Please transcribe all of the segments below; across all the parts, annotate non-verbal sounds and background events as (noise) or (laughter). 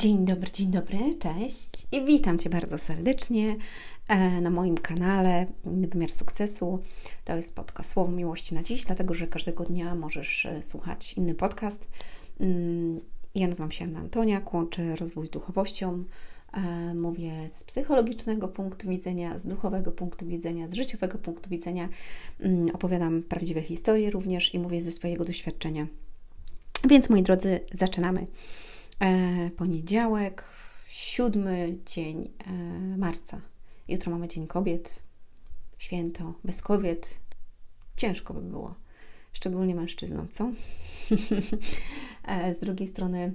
Dzień dobry, dzień dobry, cześć i witam Cię bardzo serdecznie e, na moim kanale Wymiar Sukcesu. To jest podcast Słowo Miłości na Dziś, dlatego że każdego dnia możesz e, słuchać inny podcast. Mm, ja nazywam się Anna Antoniak, łączę rozwój z duchowością. E, mówię z psychologicznego punktu widzenia, z duchowego punktu widzenia, z życiowego punktu widzenia. Mm, opowiadam prawdziwe historie również i mówię ze swojego doświadczenia. Więc moi drodzy, zaczynamy. E, poniedziałek, siódmy dzień e, marca. Jutro mamy Dzień Kobiet, święto bez kobiet. Ciężko by było, szczególnie mężczyznom, co? (laughs) e, z drugiej strony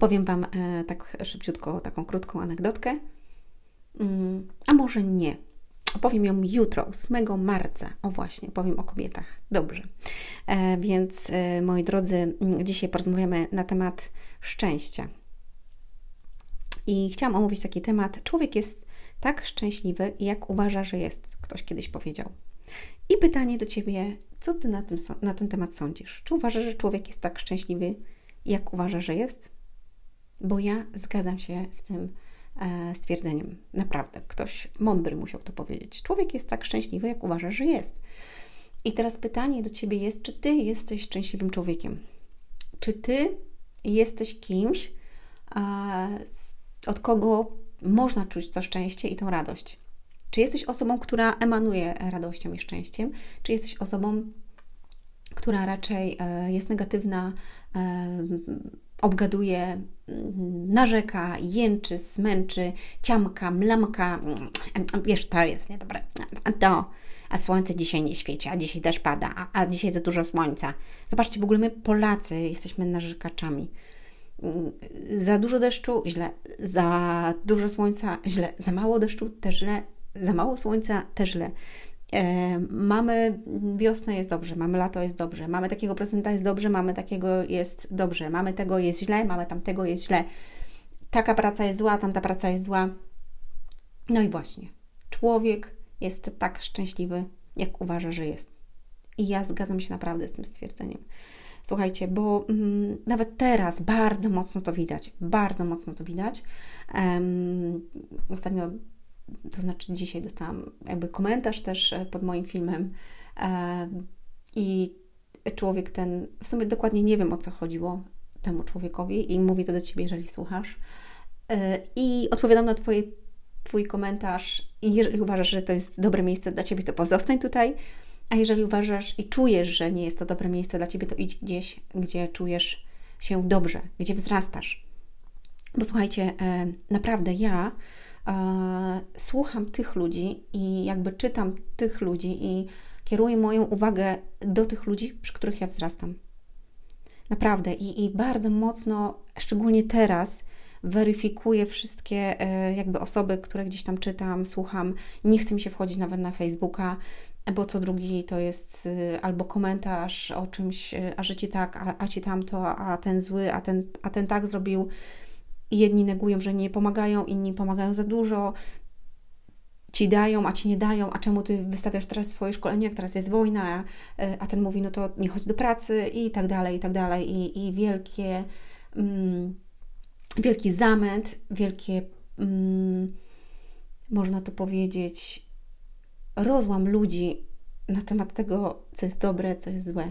powiem Wam tak szybciutko taką krótką anegdotkę. Mm, a może nie, Opowiem ją jutro, 8 marca. O właśnie, powiem o kobietach. Dobrze. E, więc, e, moi drodzy, dzisiaj porozmawiamy na temat szczęścia. I chciałam omówić taki temat. Człowiek jest tak szczęśliwy, jak uważa, że jest. Ktoś kiedyś powiedział. I pytanie do Ciebie, co Ty na, tym, na ten temat sądzisz? Czy uważasz, że człowiek jest tak szczęśliwy, jak uważa, że jest? Bo ja zgadzam się z tym stwierdzeniem. Naprawdę, ktoś mądry musiał to powiedzieć. Człowiek jest tak szczęśliwy, jak uważa, że jest. I teraz pytanie do ciebie jest, czy ty jesteś szczęśliwym człowiekiem? Czy ty jesteś kimś, od kogo można czuć to szczęście i tą radość? Czy jesteś osobą, która emanuje radością i szczęściem? Czy jesteś osobą, która raczej e, jest negatywna, e, obgaduje, mm, narzeka, jęczy, smęczy, ciamka, mlamka. Mm, wiesz, to jest niedobre. To, a słońce dzisiaj nie świeci, a dzisiaj też pada, a, a dzisiaj za dużo słońca. Zobaczcie, w ogóle my Polacy jesteśmy narzekaczami. Mm, za dużo deszczu, źle. Za dużo słońca, źle. Za mało deszczu, też źle. Za mało słońca, też źle. E, mamy wiosnę, jest dobrze, mamy lato, jest dobrze, mamy takiego prezydenta, jest dobrze, mamy takiego, jest dobrze, mamy tego, jest źle, mamy tamtego, jest źle. Taka praca jest zła, tamta praca jest zła. No i właśnie, człowiek jest tak szczęśliwy, jak uważa, że jest. I ja zgadzam się naprawdę z tym stwierdzeniem. Słuchajcie, bo mm, nawet teraz bardzo mocno to widać, bardzo mocno to widać. Um, ostatnio to znaczy dzisiaj dostałam jakby komentarz też e, pod moim filmem e, i człowiek ten, w sumie dokładnie nie wiem o co chodziło temu człowiekowi i mówi to do Ciebie, jeżeli słuchasz e, i odpowiadam na twoje, Twój komentarz i jeżeli uważasz, że to jest dobre miejsce dla Ciebie, to pozostań tutaj, a jeżeli uważasz i czujesz, że nie jest to dobre miejsce dla Ciebie, to idź gdzieś, gdzie czujesz się dobrze, gdzie wzrastasz. Bo słuchajcie, naprawdę ja słucham tych ludzi i jakby czytam tych ludzi i kieruję moją uwagę do tych ludzi, przy których ja wzrastam. Naprawdę i, i bardzo mocno, szczególnie teraz, weryfikuję wszystkie e, jakby osoby, które gdzieś tam czytam, słucham. Nie chcę mi się wchodzić nawet na Facebooka, bo co drugi to jest e, albo komentarz o czymś, e, a że ci tak, a, a ci tamto, a ten zły, a ten, a ten tak zrobił jedni negują, że nie pomagają, inni pomagają za dużo, ci dają, a ci nie dają, a czemu ty wystawiasz teraz swoje szkolenie, jak teraz jest wojna, a ten mówi, no to nie chodź do pracy i tak dalej, i tak dalej. I, i wielkie, mm, wielki zamęt, wielkie, mm, można to powiedzieć, rozłam ludzi na temat tego, co jest dobre, co jest złe.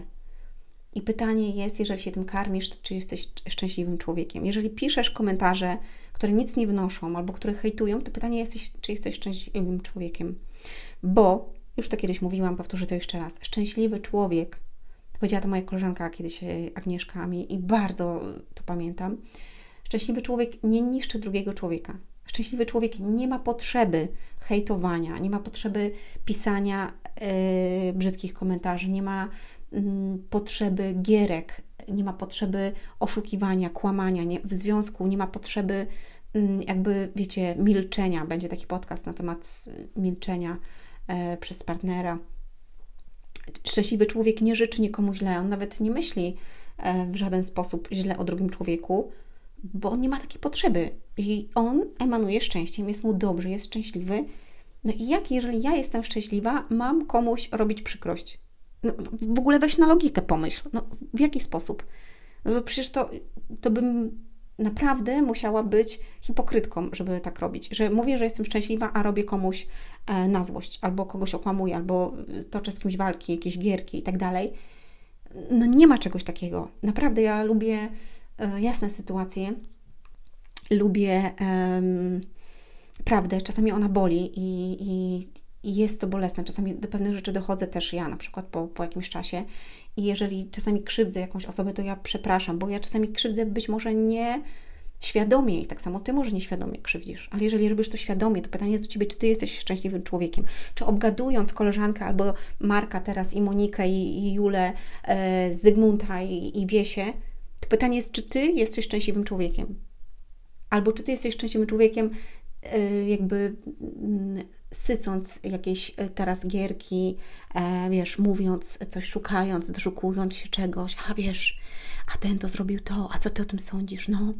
I pytanie jest, jeżeli się tym karmisz, to czy jesteś szczęśliwym człowiekiem? Jeżeli piszesz komentarze, które nic nie wnoszą albo które hejtują, to pytanie jest, czy jesteś szczęśliwym człowiekiem? Bo, już to kiedyś mówiłam, powtórzę to jeszcze raz, szczęśliwy człowiek, powiedziała to moja koleżanka kiedyś, e, Agnieszka mi i bardzo to pamiętam, szczęśliwy człowiek nie niszczy drugiego człowieka. Szczęśliwy człowiek nie ma potrzeby hejtowania, nie ma potrzeby pisania brzydkich komentarzy, nie ma Mm, potrzeby gierek, nie ma potrzeby oszukiwania, kłamania, nie, w związku nie ma potrzeby mm, jakby, wiecie, milczenia. Będzie taki podcast na temat milczenia e, przez partnera. Szczęśliwy człowiek nie życzy nikomu źle, on nawet nie myśli e, w żaden sposób źle o drugim człowieku, bo on nie ma takiej potrzeby. I on emanuje szczęściem, jest mu dobrze, jest szczęśliwy. No i jak, jeżeli ja jestem szczęśliwa, mam komuś robić przykrość? No, w ogóle weź na logikę pomyśl. No, w jaki sposób? No, przecież to, to bym naprawdę musiała być hipokrytką, żeby tak robić. Że mówię, że jestem szczęśliwa, a robię komuś e, na złość, albo kogoś okłamuję, albo toczę z kimś walki, jakieś gierki i tak dalej. No nie ma czegoś takiego. Naprawdę ja lubię e, jasne sytuacje, lubię prawdę, czasami ona boli i, i, i jest to bolesne. Czasami do pewnych rzeczy dochodzę też ja, na przykład po, po jakimś czasie. I jeżeli czasami krzywdzę jakąś osobę, to ja przepraszam, bo ja czasami krzywdzę być może nie świadomie i tak samo Ty może nieświadomie krzywdzisz, ale jeżeli robisz to świadomie, to pytanie jest do Ciebie, czy Ty jesteś szczęśliwym człowiekiem, czy obgadując koleżankę albo Marka teraz i Monikę i, i Julę, e, Zygmunta i, i Wiesię, to pytanie jest, czy Ty jesteś szczęśliwym człowiekiem, albo czy Ty jesteś szczęśliwym człowiekiem jakby mm, sycąc jakieś e, teraz gierki, e, wiesz, mówiąc coś, szukając, doszukując się czegoś, a wiesz, a ten to zrobił to, a co ty o tym sądzisz? No,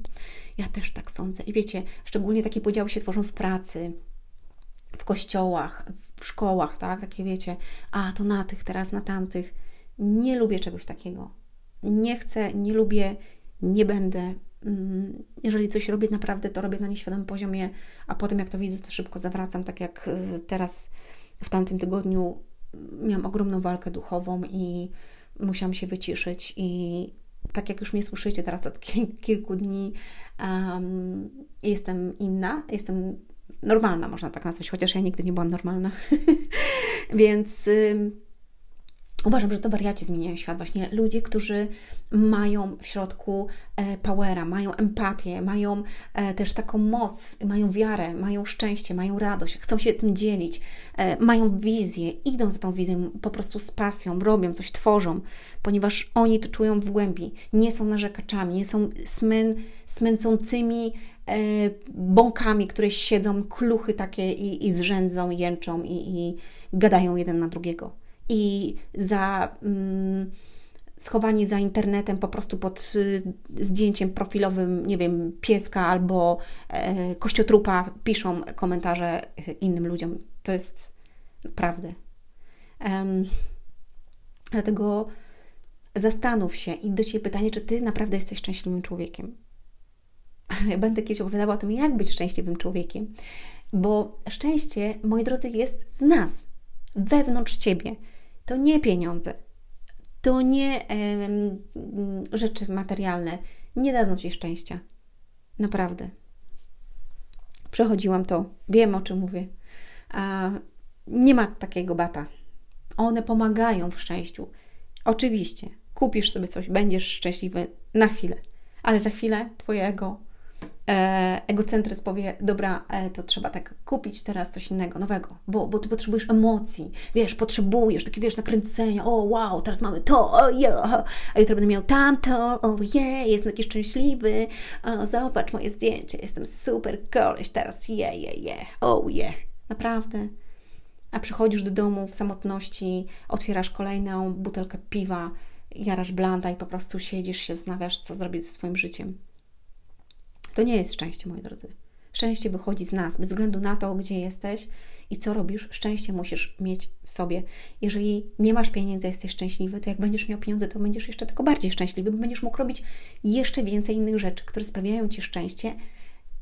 ja też tak sądzę. I wiecie, szczególnie takie podziały się tworzą w pracy, w kościołach, w szkołach, tak? Takie wiecie, a to na tych, teraz na tamtych. Nie lubię czegoś takiego. Nie chcę, nie lubię, nie będę. Mm, jeżeli coś robię naprawdę, to robię na nieświadomym poziomie, a potem jak to widzę, to szybko zawracam, tak jak y, teraz w tamtym tygodniu miałam ogromną walkę duchową i musiałam się wyciszyć i tak jak już mnie słyszycie teraz od kilku dni, um, jestem inna, jestem normalna, można tak nazwać, chociaż ja nigdy nie byłam normalna. (laughs) Więc Uważam, że to wariaci zmieniają świat. Właśnie ludzie, którzy mają w środku e, powera, mają empatię, mają e, też taką moc, mają wiarę, mają szczęście, mają radość, chcą się tym dzielić, e, mają wizję, idą za tą wizją po prostu z pasją, robią coś, tworzą, ponieważ oni to czują w głębi. Nie są narzekaczami, nie są smyn, smęcącymi bąkami, które siedzą, kluchy takie i, i zrzędzą, jęczą i, i gadają jeden na drugiego i za mm, schowani za internetem po prostu pod y, zdjęciem profilowym, nie wiem, pieska albo e, kościotrupa piszą komentarze innym ludziom. To jest naprawdę. Um, dlatego zastanów się i do Ciebie pytanie, czy Ty naprawdę jesteś szczęśliwym człowiekiem. (laughs) Ja będę kiedyś opowiadała o tym, jak być szczęśliwym człowiekiem, bo szczęście, moi drodzy, jest z nas, wewnątrz Ciebie. To nie pieniądze, to nie rzeczy materialne nie dadzą Ci szczęścia. Naprawdę. Przechodziłam to, wiem o czym mówię. A nie ma takiego bata. One pomagają w szczęściu. Oczywiście, kupisz sobie coś, będziesz szczęśliwy na chwilę, ale za chwilę Twojego egocentryzm powie, dobra, e, to trzeba tak kupić teraz coś innego, nowego, bo, bo ty potrzebujesz emocji, wiesz, potrzebujesz, takie wiesz, nakręcenia, o wow, teraz mamy to, o yeah, a jutro będę miał tamto, o yeah, jestem taki szczęśliwy, o, zobacz moje zdjęcie, jestem super koleś teraz, yeah, yeah, yeah, oh yeah, naprawdę. A przychodzisz do domu w samotności, otwierasz kolejną butelkę piwa, jarasz blanda i po prostu siedzisz się, zastanawiasz, co zrobić ze swoim życiem. To nie jest szczęście, moi drodzy. Szczęście wychodzi z nas, bez względu na to, gdzie jesteś i co robisz, szczęście musisz mieć w sobie. Jeżeli nie masz pieniędzy, jesteś szczęśliwy, to jak będziesz miał pieniądze, to będziesz jeszcze tylko bardziej szczęśliwy, bo będziesz mógł robić jeszcze więcej innych rzeczy, które sprawiają ci szczęście.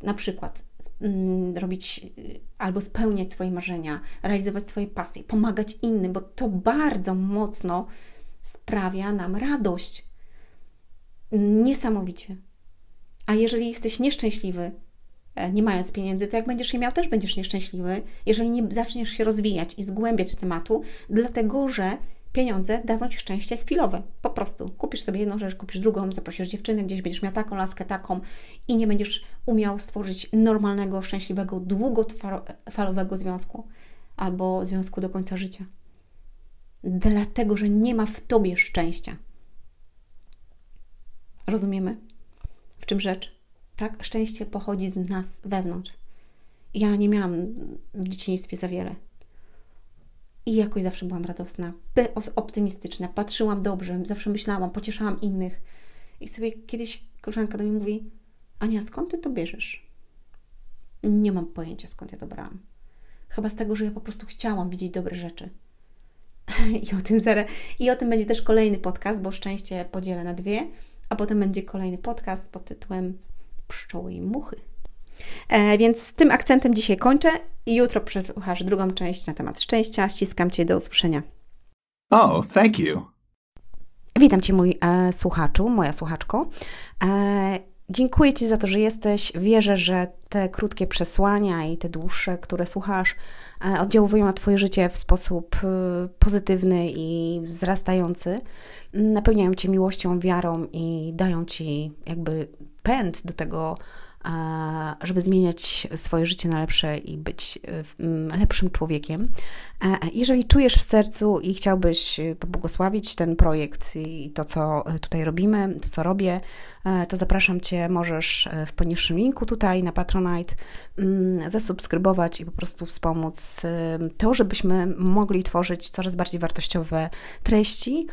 Na przykład mm, robić y, albo spełniać swoje marzenia, realizować swoje pasje, pomagać innym, bo to bardzo mocno sprawia nam radość. Niesamowicie. A jeżeli jesteś nieszczęśliwy, e, nie mając pieniędzy, to jak będziesz je miał, też będziesz nieszczęśliwy, jeżeli nie zaczniesz się rozwijać i zgłębiać tematu, dlatego że pieniądze dadzą ci szczęście chwilowe. Po prostu kupisz sobie jedną rzecz, kupisz drugą, zaprosisz dziewczynę, gdzieś będziesz miał taką laskę, taką i nie będziesz umiał stworzyć normalnego, szczęśliwego, długotrwałego związku albo związku do końca życia. Dlatego, że nie ma w tobie szczęścia. Rozumiemy? Czym rzecz. Tak? Szczęście pochodzi z nas wewnątrz. Ja nie miałam w dzieciństwie za wiele. I jakoś zawsze byłam radosna, optymistyczna, patrzyłam dobrze, zawsze myślałam, pocieszałam innych. I sobie kiedyś koleżanka do mnie mówi: Ania, skąd ty to bierzesz? Nie mam pojęcia, skąd ja to brałam. Chyba z tego, że ja po prostu chciałam widzieć dobre rzeczy. (laughs) I o tym zaraz. I o tym będzie też kolejny podcast, bo szczęście podzielę na dwie a potem będzie kolejny podcast pod tytułem pszczoły i muchy. E, więc tym akcentem dzisiaj kończę i jutro przesłuchasz drugą część na temat szczęścia. Ściskam Cię do usłyszenia. Oh, thank you. Witam Cię, mój e, słuchaczu, moja słuchaczko. E, dziękuję Ci za to, że jesteś. Wierzę, że te krótkie przesłania i te dłuższe, które słuchasz, e, oddziałują na Twoje życie w sposób e, pozytywny i wzrastający. Napełniają Cię miłością, wiarą i dają Ci jakby pęd do tego, żeby zmieniać swoje życie na lepsze i być e, lepszym człowiekiem. E, jeżeli czujesz w sercu i chciałbyś pobłogosławić ten projekt i to, co tutaj robimy, to, co robię, e, to zapraszam Cię, możesz w poniższym linku tutaj na Patronite mm, zasubskrybować i po prostu wspomóc to, żebyśmy mogli tworzyć coraz bardziej wartościowe treści,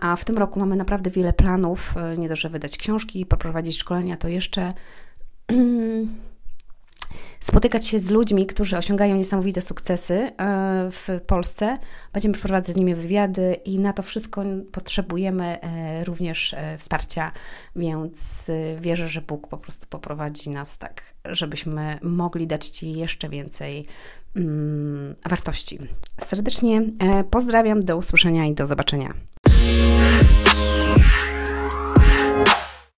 a w tym roku mamy naprawdę wiele planów, nie dość, że wydać książki, poprowadzić szkolenia, to jeszcze (clears throat) spotykać się z ludźmi, którzy osiągają niesamowite sukcesy e, w Polsce. Będziemy przeprowadzać z nimi wywiady i na to wszystko potrzebujemy e, również e, wsparcia, więc wierzę, że Bóg po prostu poprowadzi nas tak, żebyśmy mogli dać Ci jeszcze więcej mm, wartości. Serdecznie pozdrawiam, do usłyszenia i do zobaczenia.